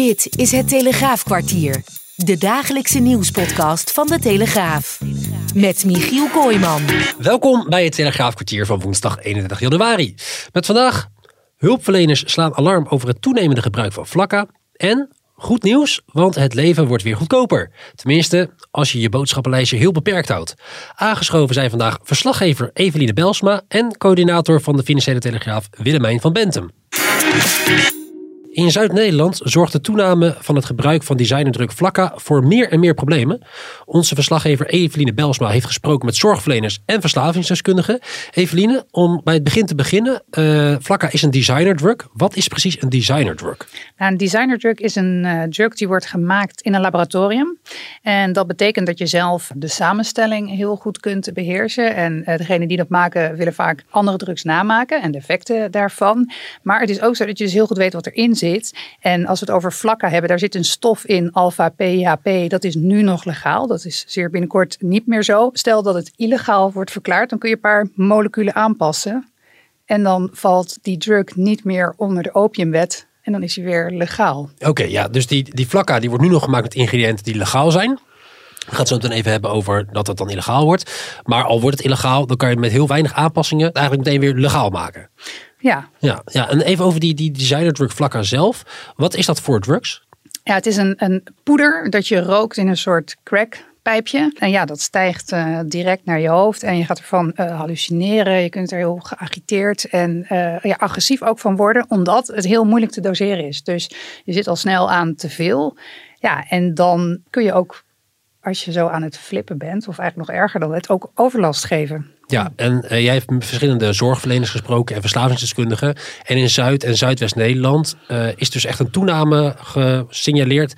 Dit is het Telegraafkwartier. De dagelijkse nieuwspodcast van de Telegraaf. Met Michiel Kooijman. Welkom bij het Telegraafkwartier van woensdag 31 januari. Met vandaag, hulpverleners slaan alarm over het toenemende gebruik van vlakka. En goed nieuws, want het leven wordt weer goedkoper. Tenminste, als je je boodschappenlijstje heel beperkt houdt. Aangeschoven zijn vandaag verslaggever Eveline Belsma en coördinator van de Financiële Telegraaf Willemijn van Bentum. In Zuid-Nederland zorgt de toename van het gebruik van designerdruk vlakka voor meer en meer problemen. Onze verslaggever Eveline Belsma heeft gesproken met zorgverleners en verslavingsdeskundigen. Eveline, om bij het begin te beginnen, uh, is een designerdruk. Wat is precies een dezigner Nou, een dezigner is een uh, drug die wordt gemaakt in een laboratorium. En dat betekent dat je zelf de samenstelling heel goed kunt beheersen. En uh, degene die dat maken willen vaak andere drugs namaken en de effecten daarvan. Maar het is ook zo dat je dus heel goed weet wat erin zit. En als we het over vlakka hebben, daar zit een stof in, alpha-PHP. Dat is nu nog legaal. Dat is zeer binnenkort niet meer zo. Stel dat het illegaal wordt verklaard, dan kun je een paar moleculen aanpassen. En dan valt die drug niet meer onder de opiumwet. En dan is hij weer legaal. Oké, ja, dus die, die vlakka die wordt nu nog gemaakt met ingrediënten die legaal zijn. We gaan het zo meteen even hebben over dat het dan illegaal wordt. Maar al wordt het illegaal, dan kan je met heel weinig aanpassingen eigenlijk meteen weer legaal maken. Ja. Ja, ja en even over die, die designer drug vlakka zelf. Wat is dat voor drugs? Ja, het is een, een poeder dat je rookt in een soort crack pijpje. En ja, dat stijgt uh, direct naar je hoofd en je gaat ervan uh, hallucineren. Je kunt er heel geagiteerd en uh, ja, agressief ook van worden, omdat het heel moeilijk te doseren is. Dus je zit al snel aan te veel. Ja, en dan kun je ook, als je zo aan het flippen bent, of eigenlijk nog erger dan het, ook overlast geven. Ja, en uh, jij hebt met verschillende zorgverleners gesproken en verslavingsdeskundigen. En in Zuid- en Zuidwest-Nederland uh, is dus echt een toename gesignaleerd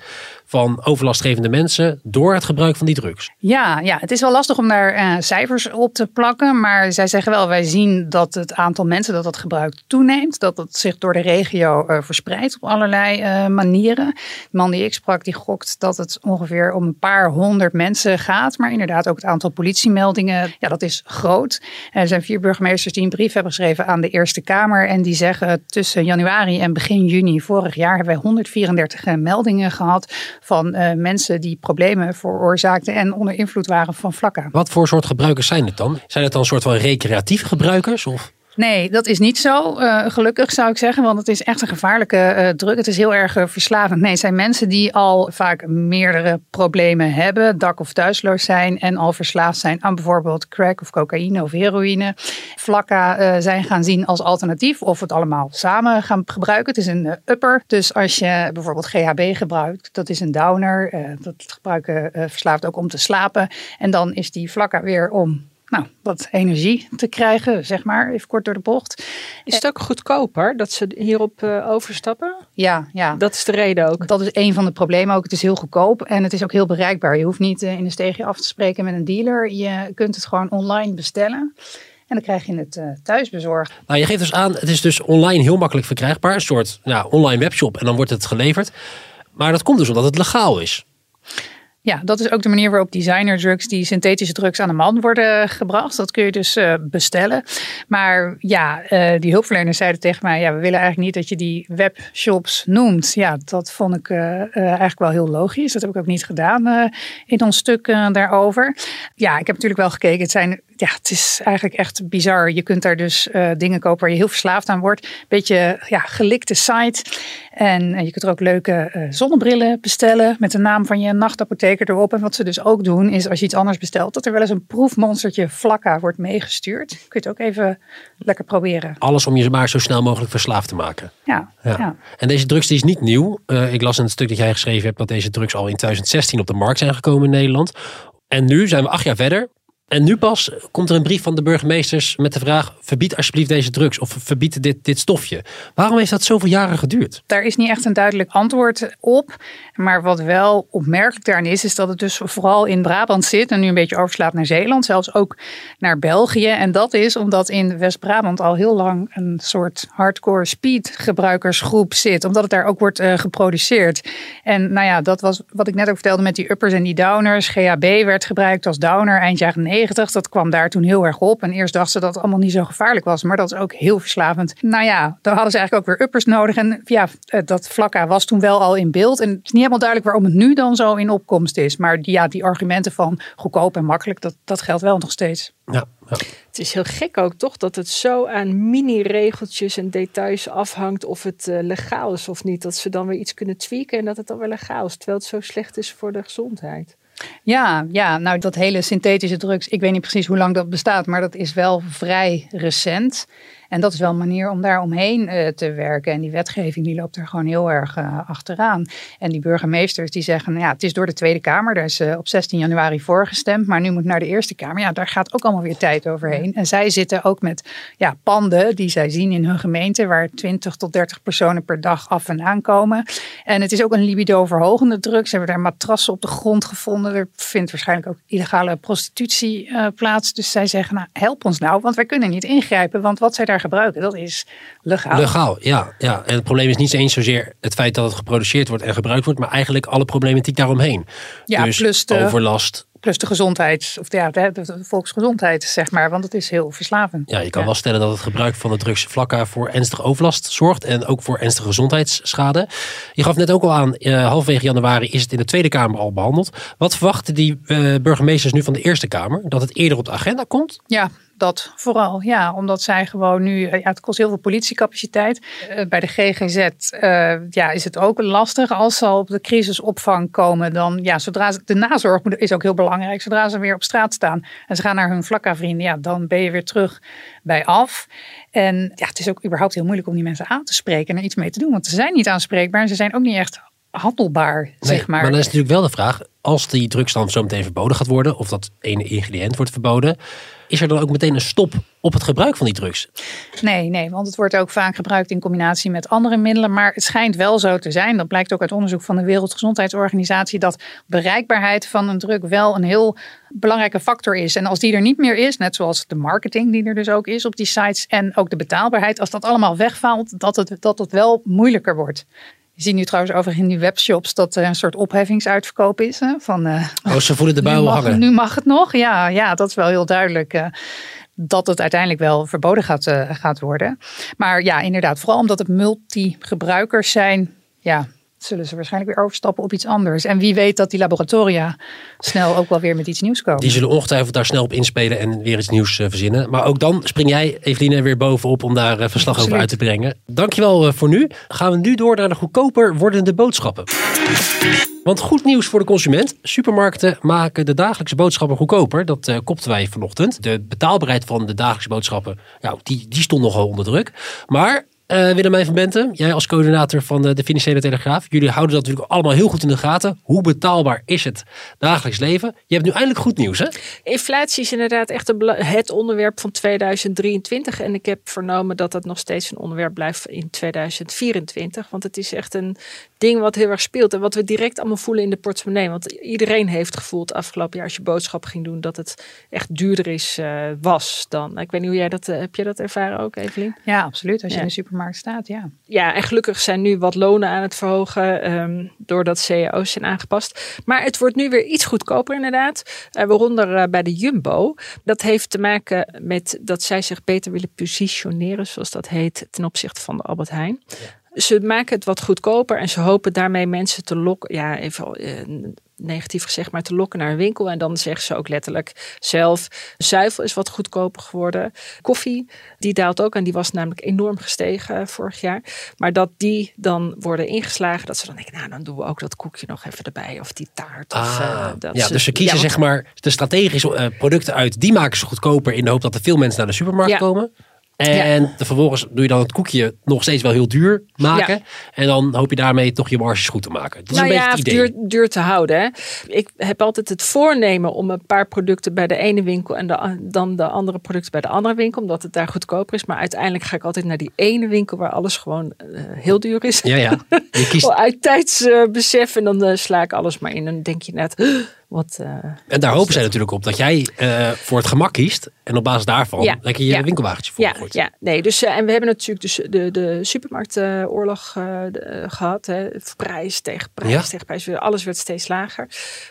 van overlastgevende mensen door het gebruik van die drugs. Ja, ja het is wel lastig om daar uh, cijfers op te plakken. Maar zij zeggen wel, wij zien dat het aantal mensen dat dat gebruikt toeneemt. Dat het zich door de regio uh, verspreidt op allerlei uh, manieren. De man die ik sprak, die gokt dat het ongeveer om een paar honderd mensen gaat. Maar inderdaad ook het aantal politiemeldingen, ja dat is groot. Er zijn vier burgemeesters die een brief hebben geschreven aan de Eerste Kamer. En die zeggen tussen januari en begin juni vorig jaar hebben wij 134 meldingen gehad van uh, mensen die problemen veroorzaakten en onder invloed waren van vlakken. Wat voor soort gebruikers zijn het dan? Zijn het dan een soort van recreatieve gebruikers? Of? Nee, dat is niet zo. Uh, gelukkig zou ik zeggen, want het is echt een gevaarlijke uh, druk. Het is heel erg uh, verslavend. Nee, het zijn mensen die al vaak meerdere problemen hebben, dak- of thuisloos zijn en al verslaafd zijn aan bijvoorbeeld crack of cocaïne of heroïne. Vlakka zijn gaan zien als alternatief of het allemaal samen gaan gebruiken. Het is een upper. Dus als je bijvoorbeeld GHB gebruikt, dat is een downer. dat gebruiken verslaafd ook om te slapen. En dan is die vlakka weer om nou, wat energie te krijgen, zeg maar, even kort door de bocht. Is het ook goedkoper dat ze hierop uh, overstappen? Ja, ja. Dat is de reden ook. Dat is een van de problemen ook. Het is heel goedkoop en het is ook heel bereikbaar. Je hoeft niet uh, in een steegje af te spreken met een dealer. Je kunt het gewoon online bestellen. En dan krijg je het uh, thuis bezorgd. Nou, je geeft dus aan, het is dus online heel makkelijk verkrijgbaar. Een soort nou, online webshop en dan wordt het geleverd. Maar dat komt dus omdat het legaal is. Ja, dat is ook de manier waarop designer drugs, die synthetische drugs aan de man worden gebracht. Dat kun je dus uh, bestellen. Maar ja, uh, die hulpverleners zeiden tegen mij, ja, we willen eigenlijk niet dat je die webshops noemt. Ja, dat vond ik uh, eigenlijk wel heel logisch. Dat heb ik ook niet gedaan in ons stuk daarover. Ja, ik heb natuurlijk wel gekeken. Het zijn ja, het is eigenlijk echt bizar. Je kunt daar dus uh, dingen kopen waar je heel verslaafd aan wordt. Beetje ja, gelikte site. En uh, je kunt er ook leuke uh, zonnebrillen bestellen met de naam van je nachtapotheker erop. En wat ze dus ook doen is als je iets anders bestelt, dat er wel eens een proefmonstertje vlakka wordt meegestuurd. Kun je het ook even lekker proberen. Alles om je maar zo snel mogelijk verslaafd te maken. Ja. ja. ja. En deze drugs die is niet nieuw. ik las in het stuk dat jij geschreven hebt dat deze drugs al in 2016 op de markt zijn gekomen in Nederland. En nu zijn we acht jaar verder. En nu pas komt er een brief van de burgemeesters met de vraag: verbied alsjeblieft deze drugs of verbied dit, dit stofje. Waarom heeft dat zoveel jaren geduurd? Daar is niet echt een duidelijk antwoord op. Maar wat wel opmerkelijk daarin is, is dat het dus vooral in Brabant zit en nu een beetje overslaat naar Zeeland, zelfs ook naar België. En dat is omdat in West-Brabant al heel lang een soort hardcore speed gebruikersgroep zit, omdat het daar ook wordt uh, geproduceerd. En nou ja, dat was wat ik net ook vertelde met die uppers en die downers. GHB werd gebruikt als downer eind jaren 90. Dat kwam daar toen heel erg op. En eerst dachten ze dat het allemaal niet zo gevaarlijk was, maar dat is ook heel verslavend. Nou ja, dan hadden ze eigenlijk ook weer uppers nodig. En ja, eh, dat vlakka was toen wel al in beeld. En het is niet helemaal duidelijk waarom het nu dan zo in opkomst is. Maar die, ja, die argumenten van goedkoop en makkelijk, dat, dat geldt wel nog steeds. Ja, ja. Het is heel gek ook toch dat het zo aan mini-regeltjes en details afhangt of het uh, legaal is of niet. Dat ze dan weer iets kunnen tweaken en dat het dan weer legaal is. Terwijl het zo slecht is voor de gezondheid. Ja, ja, nou dat hele synthetische drugs, ik weet niet precies hoe lang dat bestaat, maar dat is wel vrij recent. En dat is wel een manier om daar omheen uh, te werken. En die wetgeving die loopt er gewoon heel erg uh, achteraan. En die burgemeesters die zeggen, nou ja, het is door de Tweede Kamer. Daar is uh, op 16 januari voorgestemd. Maar nu moet naar de Eerste Kamer. Ja, daar gaat ook allemaal weer tijd overheen. En zij zitten ook met ja, panden die zij zien in hun gemeente. Waar 20 tot 30 personen per dag af en aan komen. En het is ook een libido verhogende drug. Ze hebben daar matrassen op de grond gevonden. Er vindt waarschijnlijk ook illegale prostitutie plaats. Dus zij zeggen, nou help ons nou. Want wij kunnen niet ingrijpen. Want wat zij daar gebruiken. Dat is legaal. Legaal, ja, ja. En het probleem is niet eens zozeer het feit dat het geproduceerd wordt en gebruikt wordt, maar eigenlijk alle problematiek daaromheen. Ja, dus plus de, overlast. Plus de gezondheid, of ja, de, de, volksgezondheid, zeg maar. Want het is heel verslavend. Ja, je kan wel stellen dat het gebruik van de drugs vlakka voor ernstige overlast zorgt. En ook voor ernstige gezondheidsschade. Je gaf net ook al aan, uh, halverwege januari is het in de Tweede Kamer al behandeld. Wat verwachten die uh, burgemeesters nu van de Eerste Kamer? Dat het eerder op de agenda komt? Ja, dat vooral. Ja, omdat zij gewoon nu, ja, het kost heel veel politiecapaciteit. Uh, bij de GGZ uh, ja, is het ook lastig. Als ze al op de crisisopvang komen, dan ja, zodra ze, de nazorg is ook heel belangrijk. Zodra ze weer op straat staan en ze gaan naar hun vlakka-vrienden, ja, dan ben je weer terug bij af. En ja, het is ook überhaupt heel moeilijk om die mensen aan te spreken en er iets mee te doen. Want ze zijn niet aanspreekbaar en ze zijn ook niet echt handelbaar, nee, zeg maar. Maar dan is natuurlijk wel de vraag, als die drugs dan zo meteen verboden gaat worden, of dat ene ingrediënt wordt verboden, is er dan ook meteen een stop op het gebruik van die drugs? Nee, nee, want het wordt ook vaak gebruikt in combinatie met andere middelen. Maar het schijnt wel zo te zijn, dat blijkt ook uit onderzoek van de Wereldgezondheidsorganisatie, dat bereikbaarheid van een drug wel een heel belangrijke factor is. En als die er niet meer is, net zoals de marketing die er dus ook is op die sites en ook de betaalbaarheid, als dat allemaal wegvalt, dat het, dat het wel moeilijker wordt. Je ziet nu trouwens over in die webshops dat er een soort opheffingsuitverkoop is. Hè, van, uh, oh, ze voelen de bui nu mag, hangen. Nu mag het nog. Ja, ja, dat is wel heel duidelijk. Uh, dat het uiteindelijk wel verboden gaat, uh, gaat worden. Maar ja, inderdaad, vooral omdat het multi-gebruikers zijn. Ja, zullen ze waarschijnlijk weer overstappen op iets anders. En wie weet dat die laboratoria snel ook wel weer met iets nieuws komen. Die zullen ongetwijfeld daar snel op inspelen en weer iets nieuws uh, verzinnen. Maar ook dan spring jij, Eveline, weer bovenop om daar uh, verslag Absoluut. over uit te brengen. Dankjewel uh, voor nu. Gaan we nu door naar de goedkoper wordende boodschappen. Want goed nieuws voor de consument. Supermarkten maken de dagelijkse boodschappen goedkoper. Dat uh, kopten wij vanochtend. De betaalbaarheid van de dagelijkse boodschappen, nou, die, die stond nogal onder druk. Maar uh, Willemijn van Benten, jij als coördinator van de, de, Financiële Telegraaf. Jullie houden dat natuurlijk allemaal heel goed in de gaten. Hoe betaalbaar is het dagelijks leven? Je hebt nu eindelijk goed nieuws, hè? Inflatie is inderdaad echt het onderwerp van 2023. En ik heb vernomen dat dat nog steeds een onderwerp blijft in 2024. Want het is echt een ding wat heel erg speelt. En wat we direct allemaal voelen in de portemonnee. Want iedereen heeft gevoeld afgelopen jaar als je boodschappen ging doen... dat het echt duurder is, uh, was dan. Ik weet niet hoe jij dat... Uh, heb je dat ervaren ook, Evelien? Ja, absoluut. Als je ja. in de supermarkt staat, ja. Ja, en gelukkig zijn nu wat lonen aan het verhogen um, doordat cao's zijn aangepast. Maar het wordt nu weer iets goedkoper inderdaad. Uh, waaronder uh, bij de Jumbo. Dat heeft te maken met dat zij zich beter willen positioneren, zoals dat heet, ten opzichte van de Albert Heijn. Ja. Ze maken het wat goedkoper en ze hopen daarmee mensen te lokken. Ja, even uh, negatief gezegd, maar te lokken naar een winkel. En dan zeggen ze ook letterlijk zelf: zuivel is wat goedkoper geworden. Koffie, die daalt ook en die was namelijk enorm gestegen vorig jaar. Maar dat die dan worden ingeslagen, dat ze dan denken: nou, dan doen we ook dat koekje nog even erbij of die taart. Of, ah, uh, dat ja, ze, dus ze kiezen ja, zeg maar de strategische uh, producten uit, die maken ze goedkoper in de hoop dat er veel mensen naar de supermarkt Ja. komen. En de, vervolgens doe je dan het koekje nog steeds wel heel duur maken. En dan hoop je daarmee toch je marges goed te maken. Dat is nou een ja, beetje het idee. Duur, duur te houden. Hè. Ik heb altijd het voornemen om een paar producten bij de ene winkel en de, dan de andere producten bij de andere winkel, omdat het daar goedkoper is. Maar uiteindelijk ga ik altijd naar die ene winkel waar alles gewoon uh, heel duur is. Ja, ja. Je kiest... Uit tijdsbesef en dan uh, sla ik alles maar in. En dan denk je net, wat, uh, en daar hopen zij natuurlijk op dat jij uh, voor het gemak kiest. En op basis daarvan ja, lekker je ja. winkelwagentje volgooit. Ja, ja, nee. Dus, uh, en we hebben natuurlijk dus de, de supermarktoorlog gehad. Hè. Prijs tegen prijs ja. tegen prijs. Alles werd steeds lager.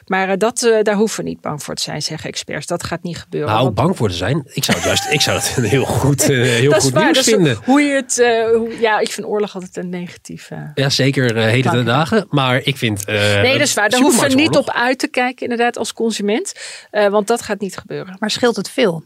Maar dat, daar hoeven we niet bang voor te zijn, zeggen experts. Dat gaat niet gebeuren. Nou, want... bang voor te zijn? Ik zou het juist ik zou het een heel goed, heel dat goed waar, nieuws dat vinden. Hoe je het, hoe, ja, ik vind oorlog altijd een negatief. ja, zeker heden de dagen. Maar ik vind. nee, dat is waar. Daar hoeven we niet op uit te kijken, inderdaad, als consument. Uh, want dat gaat niet gebeuren. Maar scheelt het veel?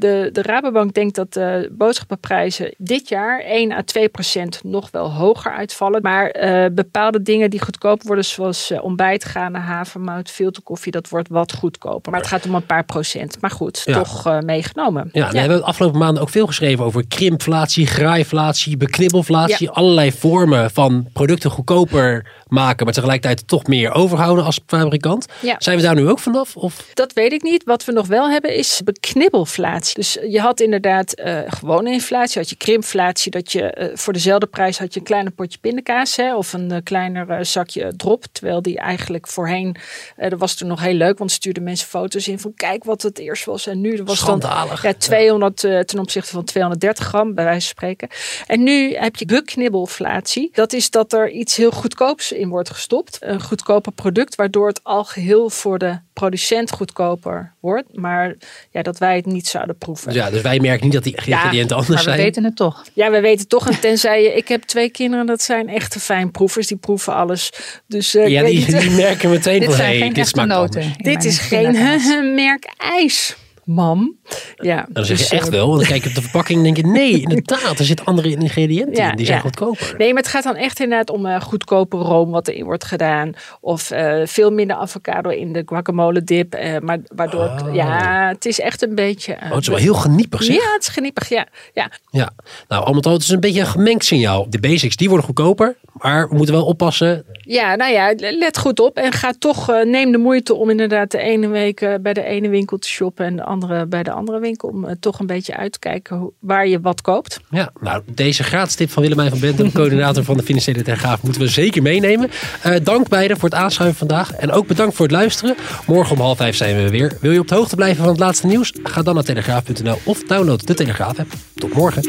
De, de Rabobank denkt dat de boodschappenprijzen dit jaar 1 à 2 procent nog wel hoger uitvallen. Maar uh, bepaalde dingen die goedkoop worden, zoals uh, ontbijtgranen, havermout, filterkoffie, dat wordt wat goedkoper. Maar het gaat om een paar procent. Maar goed, ja. toch uh, meegenomen. Ja, ja. we hebben de afgelopen maanden ook veel geschreven over krimpflatie, graaiflatie, beknibbelflatie. Ja. Allerlei vormen van producten goedkoper maken, maar tegelijkertijd toch meer overhouden als fabrikant. Zijn we daar nu ook vanaf? Of? Dat weet ik niet. Wat we nog wel hebben is beknibbelflatie. Dus je had inderdaad uh, gewone inflatie, had je krimpflatie, dat je uh, voor dezelfde prijs had je een kleiner potje pindakaas hè, of een uh, kleiner zakje drop. Terwijl die eigenlijk voorheen, dat was toen nog heel leuk, want stuurden mensen foto's in van kijk wat het eerst was. En nu was dan ja, 200 ja. ten opzichte van 230 gram, bij wijze van spreken. En nu heb je beknibbelflatie. Dat is dat er iets heel goedkoops in wordt gestopt. Een goedkoper product, waardoor het al geheel voor de producent goedkoper wordt. Maar ja, dat wij het niet zouden proeven. Ja, dus wij merken niet dat die ingrediënten ja, anders maar zijn. we weten het toch. Ja, we weten het toch. En tenzij je... Ik heb twee kinderen, dat zijn echte fijnproevers. Die proeven alles. Dus, uh, ja, die, die, merken meteen dit van... Zijn hey, geen dit smaakt noten. anders. Dit is geen merk ijs. Mam. Ja, dan zeg je dus, echt uh, wel. Want dan kijk je op de verpakking en denk je... Nee, inderdaad, er zitten andere ingrediënten Ja, in. Die zijn ja. goedkoper. Nee, maar het gaat dan echt inderdaad om uh, goedkope room wat erin wordt gedaan. Of uh, veel minder avocado in de guacamole dip. Uh, maar waardoor, het, Oh. ja, het is echt een beetje... Oh, het is wel heel geniepig zeg. Ja, het is geniepig, ja. ja. Ja, nou, al met al, het is een beetje een gemengd signaal. De basics, die worden goedkoper. Maar we moeten wel oppassen. Ja, nou ja, let goed op. En ga toch, neem de moeite om inderdaad de ene week bij de ene winkel te shoppen. En de andere bij de andere winkel. Om uh, toch een beetje uit te kijken waar je wat koopt. Ja, nou, deze gratis tip van Willemijn van Benten, coördinator van de Financiële Telegraaf, moeten we zeker meenemen. Uh, dank beiden voor het aanschuiven vandaag. En ook bedankt voor het luisteren. Morgen om half vijf zijn we weer. Wil je op de hoogte blijven van het laatste nieuws? Ga dan naar telegraaf.nl of download de Telegraaf app. Tot morgen.